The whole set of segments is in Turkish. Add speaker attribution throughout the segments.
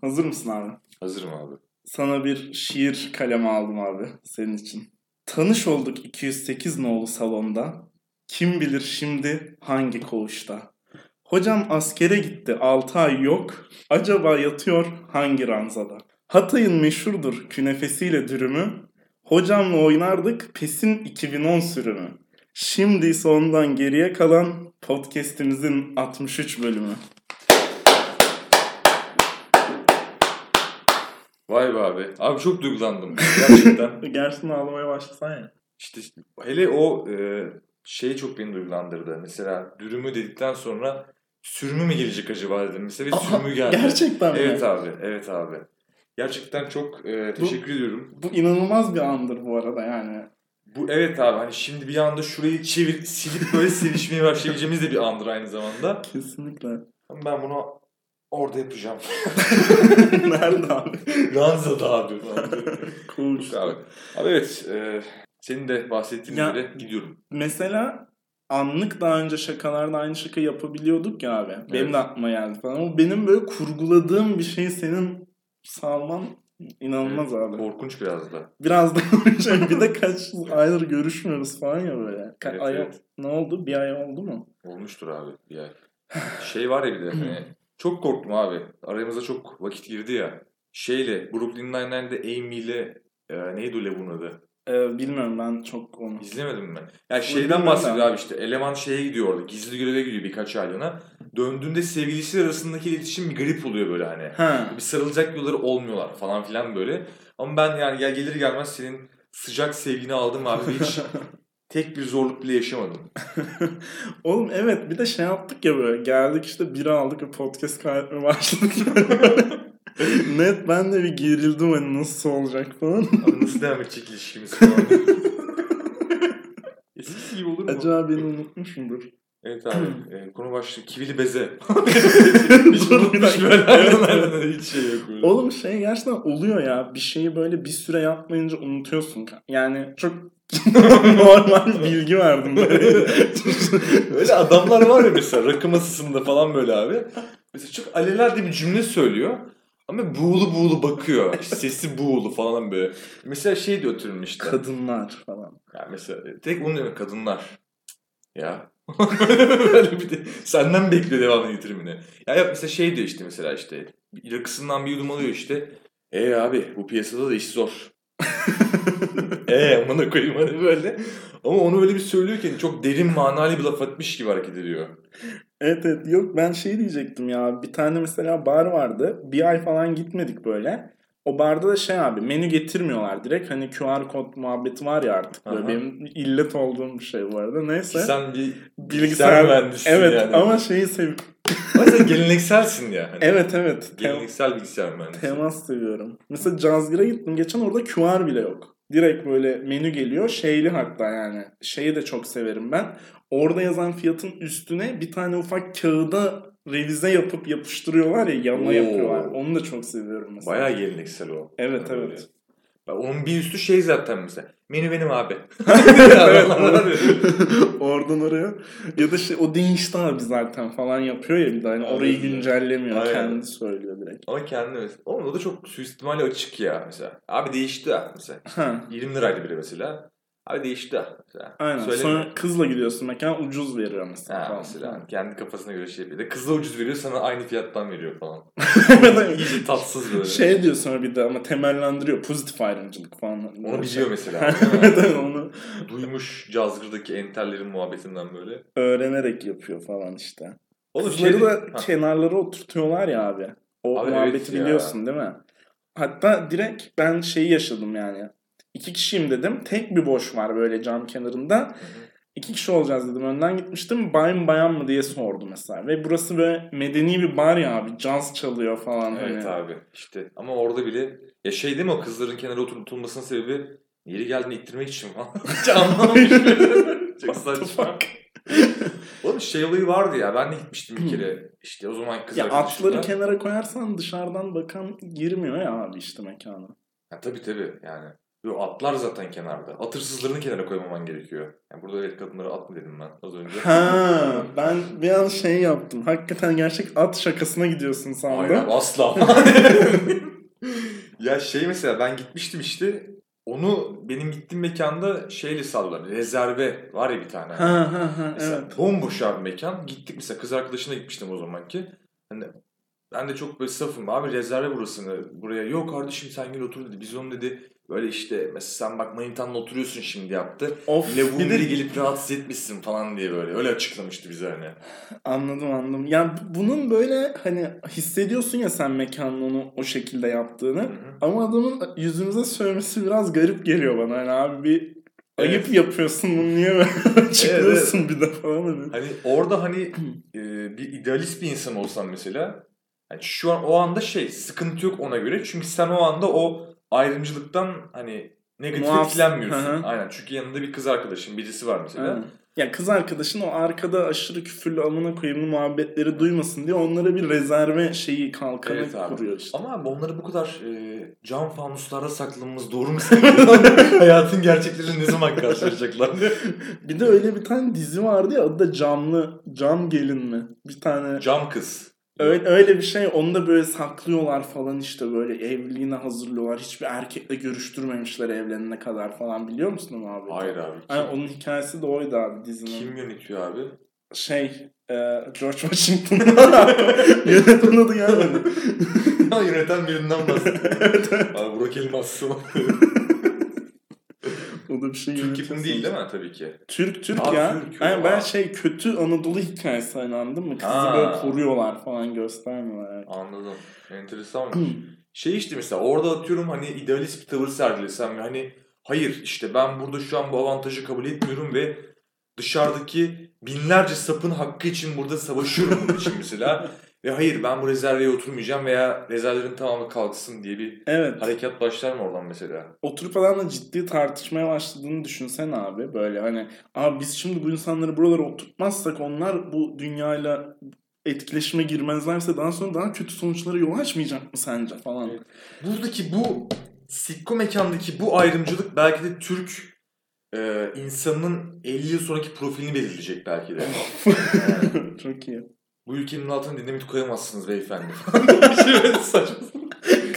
Speaker 1: Hazır mısın abi?
Speaker 2: Hazırım abi.
Speaker 1: Sana bir şiir kalemi aldım abi senin için. Tanış olduk 208 nolu salonda. Kim bilir şimdi hangi koğuşta. Hocam askere gitti 6 ay yok. Acaba yatıyor hangi ranzada? Hatay'ın meşhurdur künefesiyle dürümü. Hocamla oynardık PES'in 2010 sürümü. Şimdi ise ondan geriye kalan podcast'imizin 63 bölümü.
Speaker 2: Vay be abi. Abi çok duygulandım. Gerçekten.
Speaker 1: Gerçekten ağlamaya başlasan ya.
Speaker 2: işte hele o e, şey çok beni duygulandırdı. Mesela dürümü dedikten sonra sürümü mü gelecek acaba dedim. Mesela
Speaker 1: Aha,
Speaker 2: sürümü geldi.
Speaker 1: Gerçekten mi?
Speaker 2: Evet abi. Evet abi. Gerçekten çok e, teşekkür ediyorum.
Speaker 1: Bu inanılmaz bir andır bu arada yani.
Speaker 2: Bu evet abi hani şimdi bir anda şurayı çevir silip böyle sevişmeye başlayabileceğimiz de bir andır aynı zamanda.
Speaker 1: Kesinlikle.
Speaker 2: Ben bunu orada yapacağım.
Speaker 1: Nerede abi?
Speaker 2: Ranzada abi.
Speaker 1: Koğuş.
Speaker 2: abi. Abi evet. e, senin de bahsettiğin
Speaker 1: Ya-
Speaker 2: üzere gidiyorum.
Speaker 1: Mesela anlık daha önce şakalarda aynı şaka yapabiliyorduk ya abi. Benim
Speaker 2: Evet.
Speaker 1: de aklıma geldi falan. Ama benim böyle kurguladığım bir şey senin salman inanılmaz abi.
Speaker 2: Korkunç biraz da.
Speaker 1: Biraz da şey, bir de kaç aydır görüşmüyoruz falan ya böyle. Ka-
Speaker 2: Evet,
Speaker 1: ay-
Speaker 2: evet.
Speaker 1: Ne oldu? Bir ay oldu mu?
Speaker 2: Olmuştur abi bir ay. Şey var ya bir de hani çok korktum abi. Aramıza çok vakit girdi ya. Şeyle Brooklyn Nine-Nine'de Amy ile e, neydi o Levun adı?
Speaker 1: Ee, bilmiyorum ben çok onu.
Speaker 2: İzlemedin mi? Yani
Speaker 1: Onu
Speaker 2: şeyden bahsediyor abi işte. Eleman şeye gidiyor orada. Gizli göreve gidiyor birkaç aylığına. Döndüğünde sevgilisi arasındaki iletişim bir garip oluyor böyle hani.
Speaker 1: Ha.
Speaker 2: Bir sarılacak yolları olmuyorlar falan filan böyle. Ama ben yani gel gelir gelmez senin sıcak sevgini aldım abi. Hiç tek bir zorluk bile yaşamadım.
Speaker 1: Oğlum evet bir de şey yaptık ya böyle geldik işte biri aldık ve podcast kaydetmeye başladık. Net ben de bir gerildim hani nasıl olacak falan.
Speaker 2: Abi nasıl devam edecek ilişkimiz falan. Eskisi gibi olur mu?
Speaker 1: Acaba beni unutmuşumdur.
Speaker 2: Evet abi. e, konu başlığı kivili beze. Hiç
Speaker 1: bir
Speaker 2: unutmuş böyle.
Speaker 1: Evet,
Speaker 2: Aynen, hiç şey yok böyle.
Speaker 1: Oğlum şey gerçekten oluyor ya bir şeyi böyle bir süre yapmayınca unutuyorsun. Yani çok normal bilgi verdim. Böyle.
Speaker 2: Öyle adamlar var ya mesela rakı masasında falan böyle abi. Mesela çok alelade bir cümle söylüyor. Ama buğulu buğulu bakıyor. İşte sesi buğulu falan böyle. Mesela şey diyor türün işte.
Speaker 1: Kadınlar falan.
Speaker 2: Ya mesela tek bunu diyor kadınlar. Ya. böyle bir de senden bekliyor devamını getirimini. Ya yap mesela şey diyor işte mesela işte rakısından bir yudum alıyor işte. E abi bu piyasada da iş zor. e amına koyayım hani böyle. Ama onu öyle bir söylüyor ki çok derin manalı bir laf atmış gibi hareket ediyor.
Speaker 1: Evet evet yok ben şey diyecektim ya bir tane mesela bar vardı bir ay falan gitmedik böyle. O barda da şey abi menü getirmiyorlar direkt hani QR kod muhabbeti var ya artık böyle
Speaker 2: Aha.
Speaker 1: benim illet olduğum bir şey bu arada neyse.
Speaker 2: Sen bir
Speaker 1: Bilgisayar
Speaker 2: mühendisisin
Speaker 1: Evet
Speaker 2: yani.
Speaker 1: ama şeyi sev
Speaker 2: sen gelenekselsin ya. Hani
Speaker 1: Evet evet.
Speaker 2: Geleneksel bilgisayar mühendisi.
Speaker 1: temas seviyorum. Mesela Cazgir'e gittim geçen orada QR bile yok. Direkt böyle menü geliyor şeyli hatta yani. Şeyi de çok severim ben. Orada yazan fiyatın üstüne bir tane ufak kağıda revize yapıp yapıştırıyorlar ya
Speaker 2: Oo.
Speaker 1: yapıyorlar. Onu da çok seviyorum mesela.
Speaker 2: Bayağı geleneksel o.
Speaker 1: Evet
Speaker 2: Hani
Speaker 1: evet.
Speaker 2: böyle. Onun bir üstü şey zaten mesela. Menü benim abi.
Speaker 1: evet. Oradan oraya. Ya da şey o değişti abi zaten falan yapıyor ya bir hani
Speaker 2: Aynen.
Speaker 1: orayı güncellemiyor.
Speaker 2: Aynen.
Speaker 1: Kendi söylüyor direkt.
Speaker 2: Ama kendi mesela. Oğlum o da çok suistimali açık ya mesela. Abi değişti mesela.
Speaker 1: Ha.
Speaker 2: 20 liraydı biri mesela. Abi değişti ha mesela.
Speaker 1: Aynen.
Speaker 2: Söyleme.
Speaker 1: Sonra kızla gidiyorsun mekan ucuz veriyor mesela.
Speaker 2: Ha,
Speaker 1: falan.
Speaker 2: mesela hani kendi kafasına göre şey yapıyor. Kızla ucuz veriyor sana aynı fiyattan veriyor falan. İyice tatsız böyle.
Speaker 1: şey diyor sonra bir de ama temellendiriyor. Pozitif ayrımcılık falan.
Speaker 2: Onu biliyor mesela.
Speaker 1: evet onu
Speaker 2: Duymuş Cazgır'daki entellerin muhabbetinden böyle.
Speaker 1: öğrenerek yapıyor falan işte.
Speaker 2: Oğlum
Speaker 1: Kızları
Speaker 2: şey-
Speaker 1: da
Speaker 2: Ha.
Speaker 1: kenarlara oturtuyorlar ya abi. O
Speaker 2: Abi
Speaker 1: muhabbeti
Speaker 2: evet ya.
Speaker 1: biliyorsun değil mi? Hatta direkt ben şeyi yaşadım yani. İki kişiyim dedim. Tek bir boş var böyle cam kenarında. İki kişi olacağız dedim. Önden gitmiştim. Bay mı bayan mı diye sordu mesela. Ve burası böyle medeni bir bar ya abi. Caz çalıyor falan.
Speaker 2: Evet
Speaker 1: hani.
Speaker 2: abi işte ama orada bile ya şey değil mi o kızların kenara oturtulmasının sebebi yeri geldiğinde ittirmek için falan. Hiç anlamamış. Çok saçma. Oğlum şey olayı vardı ya ben de gitmiştim bir kere işte o zaman kız
Speaker 1: Ya atları kenara koyarsan dışarıdan bakan girmiyor ya abi işte mekana.
Speaker 2: Ha, tabii tabii yani. Yo, atlar zaten kenarda. At hırsızlarını kenara koymaman gerekiyor. Yani burada evet kadınlara at mı dedim ben az önce.
Speaker 1: Ha, ben bir an şey yaptım. Hakikaten gerçek at şakasına gidiyorsun sandım.
Speaker 2: Hayır asla. ya şey mesela ben gitmiştim işte. Onu benim gittiğim mekanda şeyle sallar. Rezerve var ya bir tane.
Speaker 1: Ha ha ha
Speaker 2: Mesela
Speaker 1: evet.
Speaker 2: bomboş abi mekan. Gittik mesela kız arkadaşına gitmiştim o zamanki. Hani ben de çok böyle safım. Abi rezerve burasını buraya. Yok kardeşim sen gel otur dedi. Biz onu dedi böyle işte mesela sen bak manitanla oturuyorsun şimdi yaptı.
Speaker 1: Of
Speaker 2: bunları gelip rahatsız etmişsin falan diye böyle. Öyle açıklamıştı bize hani.
Speaker 1: anladım anladım. Yani bunun böyle hani hissediyorsun ya sen mekanın onu o şekilde yaptığını.
Speaker 2: Hı hı.
Speaker 1: Ama adamın yüzümüze söylemesi biraz garip geliyor bana. Hani abi bir
Speaker 2: Evet.
Speaker 1: ayıp yapıyorsun bunu niye böyle açıklıyorsun bir de falan hani.
Speaker 2: Hani orada hani e, bir idealist bir insan olsan mesela hani şu an o anda şey sıkıntı yok ona göre. Çünkü sen o anda o ayrımcılıktan hani negatif
Speaker 1: Muaf-
Speaker 2: etkilenmiyorsun. Aynen çünkü yanında bir kız arkadaşın birisi var mesela.
Speaker 1: Aynen. Ya kız arkadaşın o arkada aşırı küfürlü amına koyayım muhabbetleri duymasın diye onlara bir rezerve şeyi kalkanı
Speaker 2: Evet abi.
Speaker 1: kuruyor işte.
Speaker 2: Ama abi onları bu kadar e, cam fanuslarda saklamamız doğru mu? Hayatın gerçekleriyle ne zaman karşılaşacaklar?
Speaker 1: Bir de öyle bir tane dizi vardı ya adı da Camlı, Cam Gelin mi? Bir tane
Speaker 2: cam kız.
Speaker 1: Öyle, öyle bir şey onu da böyle saklıyorlar falan işte böyle evliliğine hazırlıyorlar. Hiçbir erkekle görüştürmemişler evlenene kadar falan biliyor musun onu abi?
Speaker 2: Hayır abi. Kim,
Speaker 1: Aynen, onun hikayesi de oydu abi dizinin.
Speaker 2: kim yönetiyor abi?
Speaker 1: Şey e, George Washington. Yönetmen adı gelmedi.
Speaker 2: Ya yöneten birinden bahsediyor. Abi Burak Elmas.
Speaker 1: O da bir şey
Speaker 2: Türk yapımı değil değil mi tabii ki?
Speaker 1: Türk Türk
Speaker 2: Aa,
Speaker 1: ya.
Speaker 2: Türk,
Speaker 1: yani ben şey kötü Anadolu hikayesi hani anladın mı? Kızı
Speaker 2: Ha.
Speaker 1: böyle koruyorlar falan göstermiyorlar. Yani.
Speaker 2: Anladım. Enteresanmış. şey işte mesela orada atıyorum hani idealist bir tavır sergilesem hani hayır işte ben burada şu an bu avantajı kabul etmiyorum ve dışarıdaki binlerce sapın hakkı için burada savaşıyorum için mesela. Ve hayır ben bu rezerveye oturmayacağım veya rezervlerin tamamı kalksın diye bir
Speaker 1: Evet.
Speaker 2: harekat başlar mı oradan mesela?
Speaker 1: Oturup adamla ciddi tartışmaya başladığını düşünsene abi. Böyle hani abi biz şimdi bu insanları buralara oturtmazsak onlar bu dünyayla etkileşime girmezlerse daha sonra daha kötü sonuçlara yol açmayacak mı sence falan.
Speaker 2: Evet. Buradaki bu sikko mekandaki bu ayrımcılık belki de Türk e, insanının 50 yıl sonraki profilini belirleyecek belki de.
Speaker 1: Çok iyi.
Speaker 2: Bu ülkenin altına dinamit koyamazsınız beyefendi. şey saçma.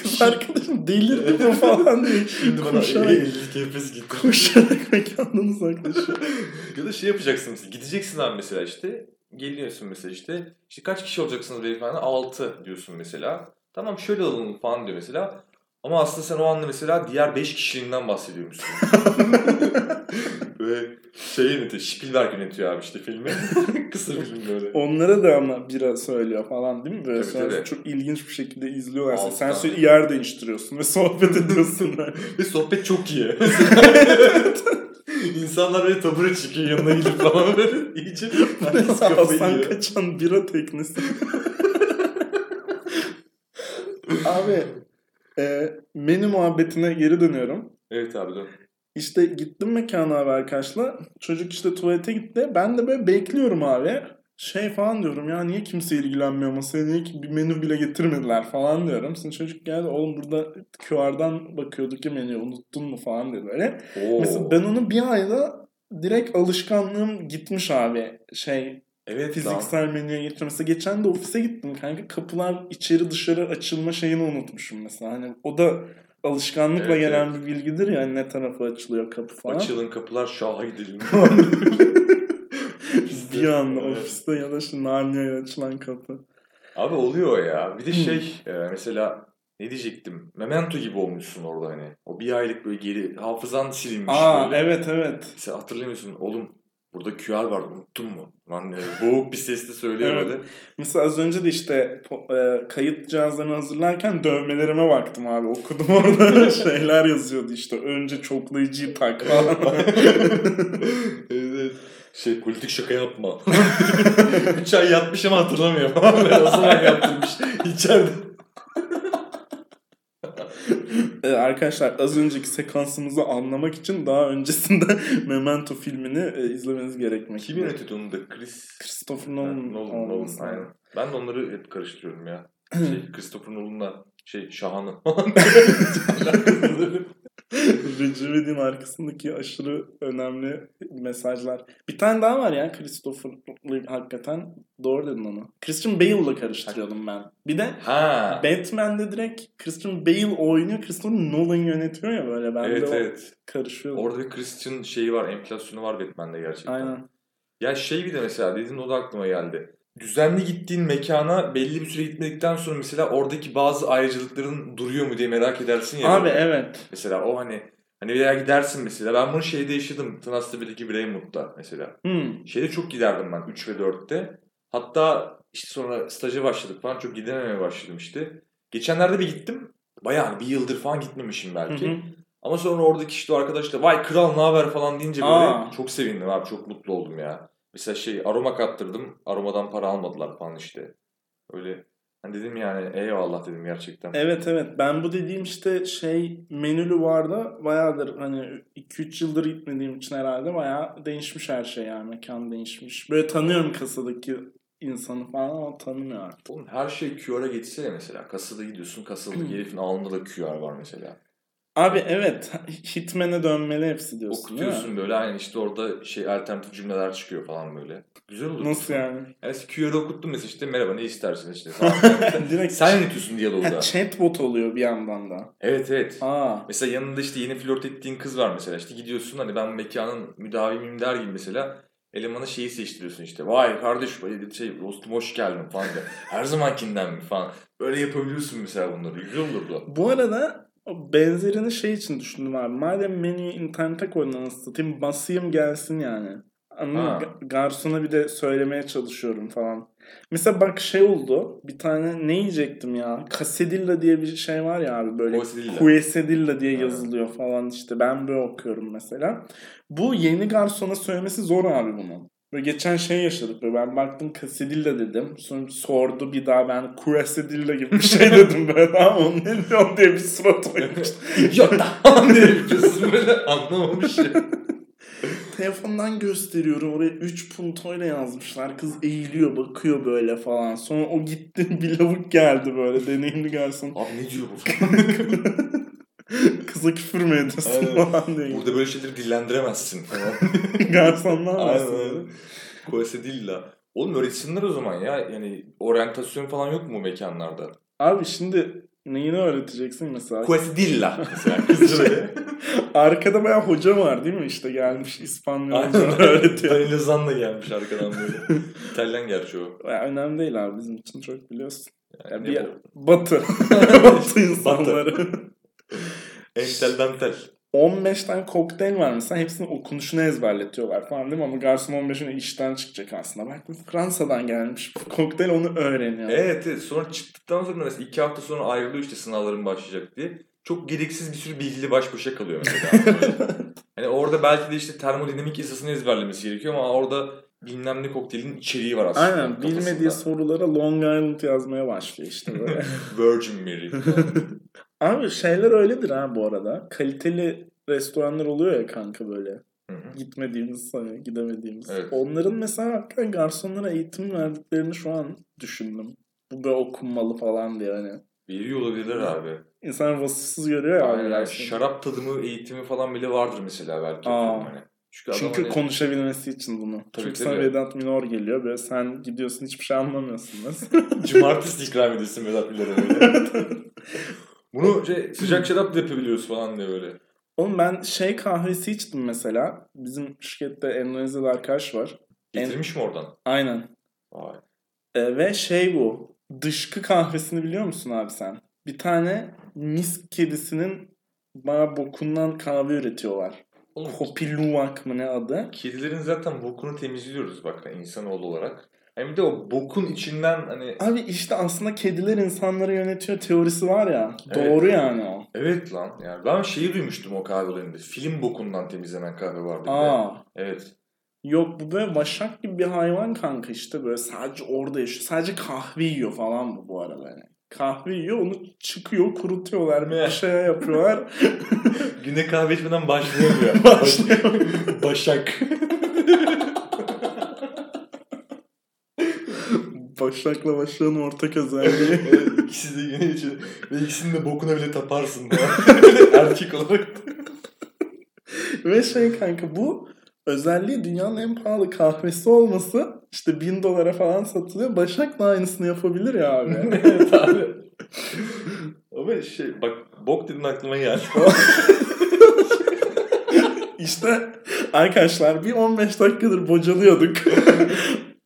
Speaker 1: Kız arkadaşım delirdi mi falan diye.
Speaker 2: Şimdi bana
Speaker 1: Koşarak-
Speaker 2: 50 kefes gitti.
Speaker 1: Koşarak mekandan uzaklaşıyor.
Speaker 2: ya da şey yapacaksın mesela. Gideceksin abi mesela işte. Geliyorsun mesela işte. İşte kaç kişi olacaksınız beyefendi? 6 diyorsun mesela. Tamam şöyle alalım falan diyor mesela. Ama aslında sen o anda mesela diğer 5 kişiliğinden bahsediyormuşsun. Ve şey yönetiyor. Spielberg yönetiyor abi işte filmi. Kısa film böyle.
Speaker 1: Onlara da ama bira söylüyor falan değil mi? Böyle
Speaker 2: Tabii,
Speaker 1: sonra
Speaker 2: tabii.
Speaker 1: çok ilginç bir şekilde izliyorlar.
Speaker 2: Alttan.
Speaker 1: Sen sürekli yer değiştiriyorsun ve sohbet ediyorsun.
Speaker 2: Ve sohbet çok iyi. İnsanlar böyle tabure çıkıyor yanına gidip falan böyle iyice herkes kafayı yiyor.
Speaker 1: kaçan bira teknesi. Abi e, menü muhabbetine geri dönüyorum.
Speaker 2: Evet abi dön.
Speaker 1: İşte gittim mekana abi arkadaşla. Çocuk işte tuvalete gitti. Ben de böyle bekliyorum abi. Şey falan diyorum ya niye kimse ilgilenmiyor masaya niye ki bir menü bile getirmediler falan diyorum. Sonra çocuk geldi oğlum burada QR'dan bakıyorduk ya menüye unuttun mu falan dedi böyle.
Speaker 2: Oo.
Speaker 1: Mesela ben onu bir ayda direkt alışkanlığım gitmiş abi. Şey
Speaker 2: evet lan.
Speaker 1: fiziksel menüye geçiyor. Mesela geçen de ofise gittim kanka. Kapılar içeri dışarı açılma şeyini unutmuşum mesela. Hani o da alışkanlıkla
Speaker 2: Evet,
Speaker 1: gelen bir bilgidir ya hani ne tarafa açılıyor kapı falan.
Speaker 2: Açılın kapılar şaha gidelim.
Speaker 1: bir anda
Speaker 2: Evet.
Speaker 1: ofiste ya da işte Narnia'ya açılan kapı.
Speaker 2: Abi oluyor ya. Bir de
Speaker 1: Hmm.
Speaker 2: şey e, mesela ne diyecektim? Memento gibi olmuşsun orada hani. O bir aylık böyle geri hafızan silinmiş
Speaker 1: Aa
Speaker 2: böyle.
Speaker 1: evet evet.
Speaker 2: Sen hatırlamıyorsun oğlum burada QR vardı unuttun mu? Lan e, boğuk bir sesle söylüyor
Speaker 1: Evet. Mesela az önce de işte e, kayıt cihazlarını hazırlarken dövmelerime baktım abi. Okudum orada şeyler yazıyordu işte. Önce çoklayıcıyı tak falan.
Speaker 2: evet. Şey politik şaka yapma. 3 ay yatmış ama hatırlamıyor falan. Böyle o zaman yaptırmış. İçeride.
Speaker 1: Ee, arkadaşlar az önceki sekansımızı anlamak için daha öncesinde Memento filmini e, izlemeniz gerekmekte.
Speaker 2: Kim yönetiyordu onu da? Chris...
Speaker 1: Christopher
Speaker 2: Ha,
Speaker 1: Nolan.
Speaker 2: Nolan, Nolan,
Speaker 1: lazım.
Speaker 2: aynen. Ben de onları hep karıştırıyorum ya. Şey, Christopher Nolan'la şey Şahan'ı.
Speaker 1: Recep'in arkasındaki aşırı önemli mesajlar. Bir tane daha var ya Christopher'lı hakikaten. Doğru dedin onu. Christian Bale'la karıştırıyordum ben. Bir de
Speaker 2: Ha.
Speaker 1: Batman'de direkt Christian Bale oynuyor. Christopher Nolan yönetiyor ya böyle. Ben
Speaker 2: evet
Speaker 1: de
Speaker 2: evet.
Speaker 1: karışıyordum.
Speaker 2: Orada bir Christian şeyi var, enflasyonu var Batman'de gerçekten.
Speaker 1: Aynen.
Speaker 2: Ya şey bir de mesela dediğin o da aklıma geldi. Düzenli gittiğin mekana belli bir süre gitmedikten sonra mesela oradaki bazı ayrıcalıkların duruyor mu diye merak edersin ya.
Speaker 1: Abi evet.
Speaker 2: Mesela o hani hani bir yere gidersin mesela. Ben bunu şeyde yaşadım. Tınas'ta Brainwood'da mesela.
Speaker 1: Hmm.
Speaker 2: Şeyde çok giderdim ben 3 ve 4'te. Hatta işte sonra staja başladık falan çok gidememeye başladım işte. Geçenlerde bir gittim. Bayağı hani bir yıldır falan gitmemişim belki.
Speaker 1: Hı hı.
Speaker 2: Ama sonra oradaki işte o arkadaş da vay kral ne haber falan deyince böyle
Speaker 1: Aa.
Speaker 2: çok sevindim abi çok mutlu oldum ya. Mesela şey aroma kattırdım aromadan para almadılar falan işte. Öyle hani dedim yani eyvallah dedim gerçekten.
Speaker 1: Evet evet ben bu dediğim işte şey menülü vardı bayağıdır hani 2-3 yıldır gitmediğim için herhalde bayağı değişmiş her şey yani mekan değişmiş. Böyle tanıyorum kasadaki insanı falan ama tanımıyor artık.
Speaker 2: Oğlum her şey QR'a geçse mesela. Kasada gidiyorsun kasadaki herifin alnında da QR var mesela.
Speaker 1: Abi evet Hitman'e dönmeli hepsi diyorsun?
Speaker 2: Okutuyorsun böyle aynen işte orada şey alternatif cümleler çıkıyor falan böyle. Güzel olur.
Speaker 1: Nasıl yani?
Speaker 2: Yani QR'ı okuttum mesela işte merhaba ne istersin işte.
Speaker 1: Direkt
Speaker 2: Sen yönetiyorsun diyalogu da.
Speaker 1: ha, chatbot oluyor bir yandan da.
Speaker 2: Evet evet.
Speaker 1: Aa.
Speaker 2: Mesela yanında işte yeni flört ettiğin kız var mesela. İşte gidiyorsun hani ben mekanın müdavimiyim der gibi mesela. Elemana şeyi seçtiriyorsun işte. Vay kardeş böyle bir şey dostum hoş geldin falan diye. Her zamankinden mi falan. Böyle yapabiliyorsun mesela bunları. Güzel olurdu.
Speaker 1: Bu arada benzerini şey için düşündüm abi. Madem menüyü internete koydun anasını satayım basayım gelsin yani. Anladın mı? Garsona bir de söylemeye çalışıyorum falan. Mesela bak şey oldu. Bir tane ne yiyecektim ya? Casedilla diye bir şey var ya abi böyle.
Speaker 2: Quesadilla
Speaker 1: diye
Speaker 2: Ha.
Speaker 1: yazılıyor falan işte. Ben böyle okuyorum mesela. Bu yeni garsona söylemesi zor abi bunun. Böyle geçen şey yaşadık böyle ben baktım Casedilla dedim. Sonra sordu bir daha ben Quesadilla gibi bir şey dedim böyle ama onun ne diyor diye bir surat oynamış.
Speaker 2: Yok da falan diye yapıyorsun böyle anlamamış ya.
Speaker 1: Telefondan gösteriyorum oraya 3 puntoyla yazmışlar. Kız eğiliyor bakıyor böyle falan. Sonra o gitti bir lavuk geldi böyle deneyimli garson.
Speaker 2: Abi ne diyor bu falan.
Speaker 1: Kıza küfür mü ediyorsun
Speaker 2: Aynen.
Speaker 1: falan diye.
Speaker 2: Burada böyle şeyleri dillendiremezsin.
Speaker 1: Garsonlar
Speaker 2: Aynen aynen. Quesadilla. Oğlum öğretsinler o zaman ya. Yani oryantasyon falan yok mu mekanlarda?
Speaker 1: Abi şimdi neyini öğreteceksin mesela?
Speaker 2: Quesadilla mesela kızca böyle.
Speaker 1: Arkada bayağı hoca var değil mi işte gelmiş İspanyolca öğretiyor.
Speaker 2: Danilo Zanna gelmiş arkadan böyle. İtalyan gerçi o.
Speaker 1: Ya önemli değil abi bizim için çok biliyorsun. Ya
Speaker 2: Yani
Speaker 1: bir
Speaker 2: ne
Speaker 1: batı. batı insanları.
Speaker 2: Entel dantel.
Speaker 1: 15 tane kokteyl var mesela hepsinin okunuşunu ezberletiyorlar falan değil mi? Ama garson 15'ine işten çıkacak aslında. Bu Fransa'dan gelmiş. Kokteyl onu öğreniyor.
Speaker 2: Evet, evet. Sonra çıktıktan sonra mesela iki hafta sonra ayrılıyor işte sınavların başlayacak diye. Çok gereksiz bir sürü bilgili baş başa kalıyor mesela. hani orada belki de işte termodinamik yasasını ezberlemesi gerekiyor ama orada bilmem ne kokteylin içeriği var aslında.
Speaker 1: Aynen
Speaker 2: kafasında.
Speaker 1: bilmediği sorulara Long Island yazmaya başlıyor işte böyle.
Speaker 2: Virgin Mary.
Speaker 1: Abi şeyler öyledir ha bu arada. Kaliteli restoranlar oluyor ya kanka böyle.
Speaker 2: Hı hı.
Speaker 1: Gitmediğimiz hani gidemediğimiz.
Speaker 2: Evet.
Speaker 1: Onların mesela hakikaten garsonlara eğitim verdiklerini şu an düşündüm. Bu böyle okunmalı falan diye hani.
Speaker 2: Veriyor olabilirler abi.
Speaker 1: İnsan vasıfsız görüyor ya. abi
Speaker 2: Aynen.
Speaker 1: garsonu.
Speaker 2: Şarap tadımı eğitimi falan bile vardır mesela belki.
Speaker 1: Aa.
Speaker 2: Hani. Çünkü,
Speaker 1: Çünkü
Speaker 2: hani-
Speaker 1: konuşabilmesi için bunu.
Speaker 2: Tabii,
Speaker 1: Çünkü
Speaker 2: tabii.
Speaker 1: sana Vedat Minor geliyor böyle sen gidiyorsun hiçbir şey anlamıyorsun.
Speaker 2: Cumartesi ikram edesin Vedat Milor'a böyle. Bunu şey, sıcak şarap da yapabiliyoruz falan diye böyle.
Speaker 1: Oğlum ben şey kahvesi içtim mesela. Bizim şirkette Endonezyalı arkadaş var.
Speaker 2: Getirmiş mi oradan?
Speaker 1: Aynen.
Speaker 2: Vay.
Speaker 1: Ee, ve şey bu. Dışkı kahvesini biliyor musun abi sen? Bir tane mis kedisinin bana bokundan kahve üretiyorlar.
Speaker 2: Oğlum,
Speaker 1: Kopi Luwak mı ne adı?
Speaker 2: kedilerin zaten bokunu temizliyoruz bak insanoğlu olarak. Hem de o bokun içinden hani
Speaker 1: Abi işte aslında kediler insanları yönetiyor teorisi var ya.
Speaker 2: Evet.
Speaker 1: Doğru yani o.
Speaker 2: evet lan yani ben şeyi duymuştum o kahvelerinde. Film bokundan temizlenen kahve vardı.
Speaker 1: Aa.
Speaker 2: Evet.
Speaker 1: Yok bu böyle vaşak gibi bir hayvan kanka işte böyle sadece orada yaşıyor. Sadece kahve yiyor falan bu bu arada yani. Kahve yiyor onu çıkıyor kurutuyorlar bir şey yapıyorlar.
Speaker 2: Güne kahve içmeden başlayamıyor.
Speaker 1: Başlıyor.
Speaker 2: Başak.
Speaker 1: Başak'la Başak'ın ortak özelliği.
Speaker 2: Evet, İkisi de güne içiyor. Ve ikisinin de bokuna bile taparsın. Erkek olarak.
Speaker 1: Ve şey kanka bu özelliği dünyanın en pahalı kahvesi olması işte bin dolara falan satılıyor. Başak da aynısını yapabilir ya abi.
Speaker 2: evet abi. Ama şey bak bok dedin aklıma geldi.
Speaker 1: işte arkadaşlar bir 15 dakikadır bocalıyorduk.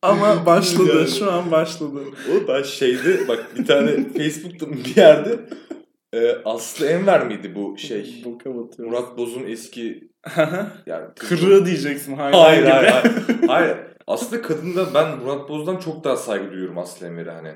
Speaker 1: Ama başladı.
Speaker 2: Yani.
Speaker 1: Şu an başladı.
Speaker 2: O ben şeyde bak bir tane Facebook'ta bir yerde e, Aslı Enver miydi bu şey?
Speaker 1: Boka batıyor.
Speaker 2: Murat Boz'un eski yani
Speaker 1: Kırığı diyeceksin
Speaker 2: Hayır
Speaker 1: gibi.
Speaker 2: hayır hayır. hayır. Aslında kadında ben Murat Boz'dan çok daha saygı duyuyorum Aslı Enver'e hani.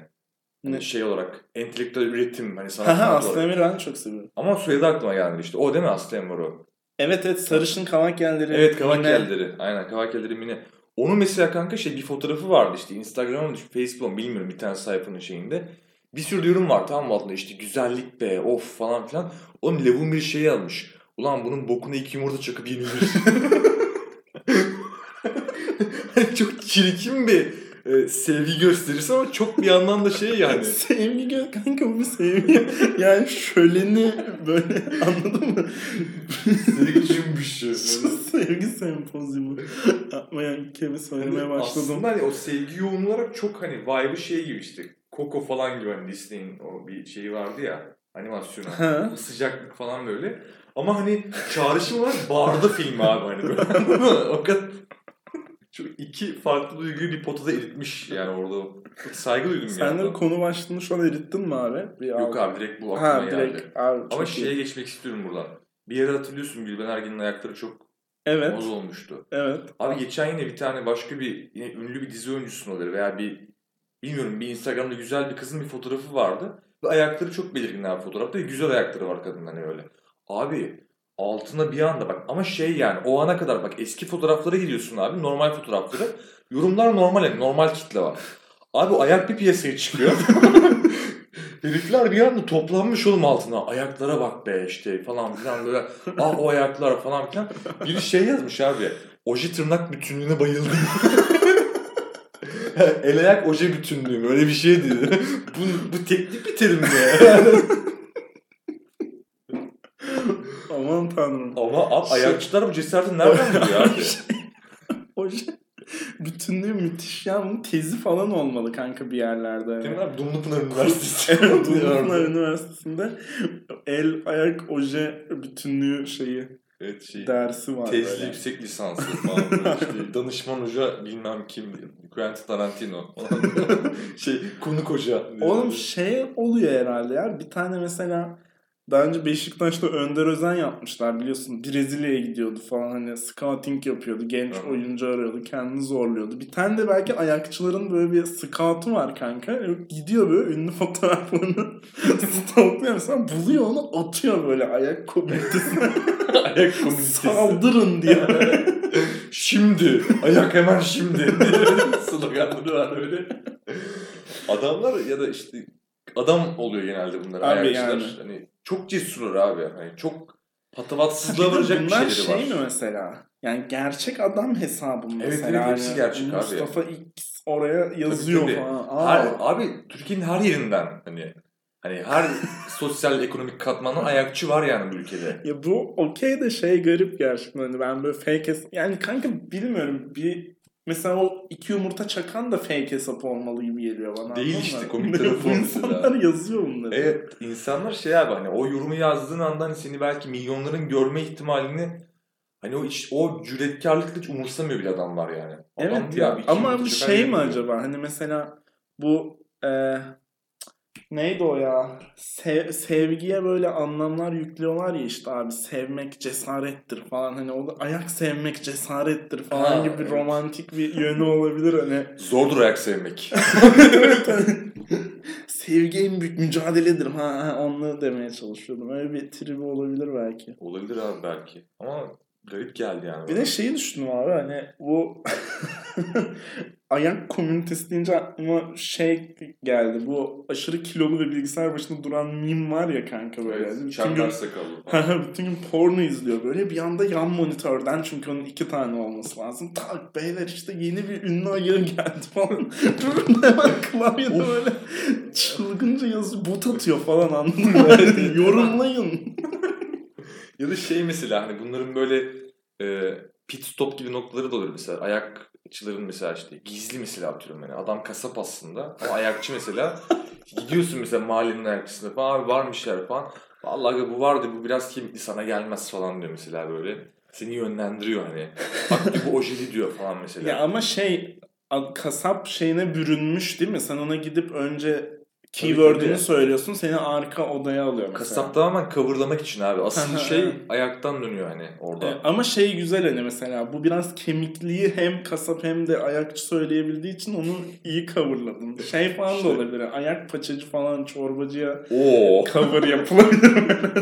Speaker 1: Ne?
Speaker 2: Hani şey olarak entelektüel üretim hani sanat
Speaker 1: Aslı. Emir'i ben çok seviyorum.
Speaker 2: Ama soyadı aklıma gelmedi işte. O değil mi Aslı Enver o?
Speaker 1: Evet evet sarışın kavak yerleri.
Speaker 2: Evet kavak
Speaker 1: yine-
Speaker 2: yerleri. Aynen kavak yerleri mini. Onun mesela kanka şey bir fotoğrafı vardı işte Instagram'ın Facebook'un bilmiyorum bir tane sayfanın şeyinde. Bir sürü yorum var tamam mı altında işte güzellik be of falan filan. Oğlum Levun bir şey yazmış. Ulan bunun bokuna iki yumurta çakıp yenilir. Çok çirkin bir e, sevgi gösterisi ama çok bir yandan da şey yani.
Speaker 1: Sevgi gö kanka bu bir sevgi. yani şöleni böyle anladın mı?
Speaker 2: Sevgi cümbüşü.
Speaker 1: sevgi sempozyumu. Yapmaya kemi söylemeye başladım.
Speaker 2: Aslında hani o sevgi yoğun olarak çok hani vibe'ı şey gibi işte. Coco falan gibi hani Disney'in o bir şeyi vardı ya animasyonu.
Speaker 1: Ha.
Speaker 2: Sıcaklık falan böyle. Ama hani çağrışım olarak barda film abi hani böyle. o kadar çok iki farklı duyguyu bir potada eritmiş yani orada. Çok saygı duydum
Speaker 1: Sen de
Speaker 2: yani.
Speaker 1: konu başlığını şu an erittin mi abi? Bir
Speaker 2: Yok abi direkt bu aklıma
Speaker 1: Ha
Speaker 2: geldi.
Speaker 1: direkt abi
Speaker 2: Ama
Speaker 1: çok iyi.
Speaker 2: şeye geçmek istiyorum buradan. Bir yere hatırlıyorsun Gülben Ergen'in ayakları çok
Speaker 1: Evet.
Speaker 2: moz olmuştu.
Speaker 1: Evet.
Speaker 2: Abi geçen yine bir tane başka bir yine ünlü bir dizi oyuncusunun olur veya bir bilmiyorum bir Instagram'da güzel bir kızın bir fotoğrafı vardı. Ve ayakları çok belirgin abi fotoğrafta. Güzel ayakları var kadının hani öyle. Abi altına bir anda bak ama şey yani o ana kadar bak eski fotoğraflara gidiyorsun abi normal fotoğrafları. Yorumlar normal yani normal kitle var. Abi ayak bir piyasaya çıkıyor. Herifler bir anda toplanmış oğlum altına. Ayaklara bak be işte falan filan böyle. Ah o ayaklar falan filan. Biri şey yazmış abi. Oje tırnak bütünlüğüne bayıldım. El ayak oje bütünlüğü öyle bir şey dedi. bu, bu teknik bir terim mi?
Speaker 1: Aman tanrım.
Speaker 2: Ama abi,
Speaker 1: Şey-
Speaker 2: ayakçılar bu cesareti nereden buluyor abi?
Speaker 1: O şey, bütünlüğü müthiş ya. Bunun tezi falan olmalı kanka bir yerlerde.
Speaker 2: Değil mi abi? Dumlupınar Üniversitesi.
Speaker 1: evet, Dumlupınar Üniversitesi'nde el, ayak, oje bütünlüğü şeyi
Speaker 2: evet şey.
Speaker 1: dersi var
Speaker 2: Tezli
Speaker 1: böyle.
Speaker 2: yüksek lisansı falan. işte, danışman hoca bilmem kim. Quentin Tarantino. şey konuk hoca.
Speaker 1: Oğlum şey oluyor herhalde ya. Bir tane mesela daha önce Beşiktaş'ta Önder Özen yapmışlar biliyorsun. Brezilya'ya gidiyordu falan hani scouting yapıyordu. Genç
Speaker 2: Hı.
Speaker 1: oyuncu arıyordu. Kendini zorluyordu. Bir tane de belki ayakçıların böyle bir scout'u var kanka. Gidiyor böyle ünlü fotoğraflarını stalkluyor. Mesela buluyor onu atıyor böyle ayak komünitesine.
Speaker 2: ayak komünitesi.
Speaker 1: Saldırın diye.
Speaker 2: Şimdi. Ayak hemen şimdi. Sloganları var öyle. Adamlar ya da işte adam oluyor genelde bunlar.
Speaker 1: Abi
Speaker 2: ayakçılar.
Speaker 1: yani.
Speaker 2: Hani çok cesurlar abi. Hani çok patavatsızlığa varacak bir şeyleri
Speaker 1: şey
Speaker 2: var.
Speaker 1: mi mesela? Yani gerçek adam hesabı mı
Speaker 2: Evet,
Speaker 1: mesela?
Speaker 2: evet, hepsi gerçek abi.
Speaker 1: Mustafa X oraya yazıyor
Speaker 2: tabii.
Speaker 1: falan. Aa.
Speaker 2: Her, abi Türkiye'nin her yerinden hani hani her sosyal ekonomik katmandan ayakçı var yani bu ülkede.
Speaker 1: Ya bu okey de şey garip gerçekten. Hani ben böyle fake. Yani kanka bilmiyorum bir... Mesela o iki yumurta çakan da fake hesap olmalı gibi geliyor bana.
Speaker 2: Değil işte, komik tarafı o
Speaker 1: insanlar yazıyor bunları.
Speaker 2: Evet insanlar şey abi hani o yorumu yazdığın anda hani seni belki milyonların görme ihtimalini hani o iş, o cüretkarlıkla hiç umursamıyor bile adamlar yani. Adam
Speaker 1: Evet ya.
Speaker 2: abi,
Speaker 1: Ama
Speaker 2: çakar
Speaker 1: şey mi acaba? Hani mesela bu e, neydi o ya? Se- sevgiye böyle anlamlar yüklüyorlar ya işte abi sevmek cesarettir falan hani o da ayak sevmek cesarettir falan
Speaker 2: Ha,
Speaker 1: gibi
Speaker 2: evet.
Speaker 1: romantik bir yönü olabilir hani.
Speaker 2: Zordur ayak sevmek.
Speaker 1: evet, hani sevgi en büyük mücadeledir ha, ha onu demeye çalışıyordum. Öyle bir tribi olabilir belki.
Speaker 2: Olabilir abi belki. Ama garip geldi yani.
Speaker 1: Bir de şeyi düşündüm abi hani bu ayak komünitesi deyince aklıma şey geldi. Bu aşırı kilolu ve bilgisayar başında duran meme var ya kanka böyle.
Speaker 2: Evet,
Speaker 1: bütün, gün,
Speaker 2: sakallı.
Speaker 1: bütün gün porno izliyor böyle. Bir anda yan monitörden çünkü onun iki tane olması lazım. Tak beyler işte yeni bir ünlü ayağı geldi falan. Hemen klavyede böyle çılgınca yazıyor. Bot atıyor falan anladın mı? Yorumlayın.
Speaker 2: Ya da şey mesela hani bunların böyle e, pit stop gibi noktaları da olur mesela. Ayakçıların mesela işte gizli mesela atıyorum yani. Adam kasap aslında ama ayakçı mesela. Gidiyorsun mesela mahallenin ayakçısına falan abi varmışlar falan. Vallahi bu vardı bu biraz kemikli sana gelmez falan diyor mesela böyle. Seni yönlendiriyor hani. Bak bu ojeli diyor falan mesela.
Speaker 1: Ya ama şey kasap şeyine bürünmüş değil mi? Sen ona gidip önce keyword'ünü söylüyorsun seni arka odaya alıyor mesela.
Speaker 2: Kasap tamamen kavurlamak için abi. Asıl şey ayaktan dönüyor hani orada.
Speaker 1: E, ama şey güzel hani mesela bu biraz kemikliği hem kasap hem de ayakçı söyleyebildiği için onu iyi coverladın. Şey falan da olabilir. yani Ayak paçacı falan çorbacıya
Speaker 2: Oo.
Speaker 1: cover yapılabilir.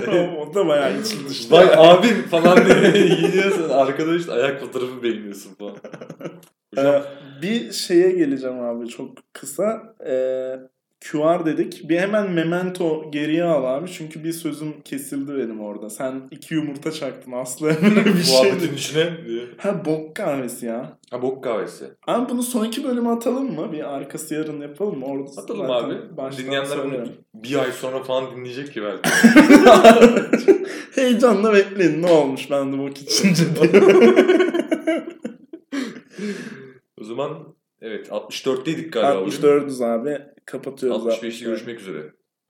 Speaker 1: o, o da bayağı içi dışta.
Speaker 2: Vay abim falan diye gidiyorsun. Arkada işte ayak fotoğrafı beğeniyorsun falan. Hocam
Speaker 1: Ee, bir şeye geleceğim abi çok kısa. Ee, QR dedik. Bir hemen memento geriye al abi. Çünkü bir sözüm kesildi benim orada. Sen iki yumurta çaktın Aslı bir şey.
Speaker 2: muhabbetin içine diye.
Speaker 1: Ha bok kahvesi ya.
Speaker 2: Ha bok kahvesi.
Speaker 1: Abi bunu sonraki bölüme atalım mı? Bir arkası yarın yapalım mı? Orada
Speaker 2: Atalım abi. Dinleyenler bunu bir ay sonra falan dinleyecek ki belki.
Speaker 1: Heyecanla bekleyin. Ne olmuş ben de bok içince
Speaker 2: o zaman evet 64'teydik galiba. bugün.
Speaker 1: 64'üz abi. Kapatıyoruz.
Speaker 2: 65'te
Speaker 1: 64.
Speaker 2: görüşmek üzere.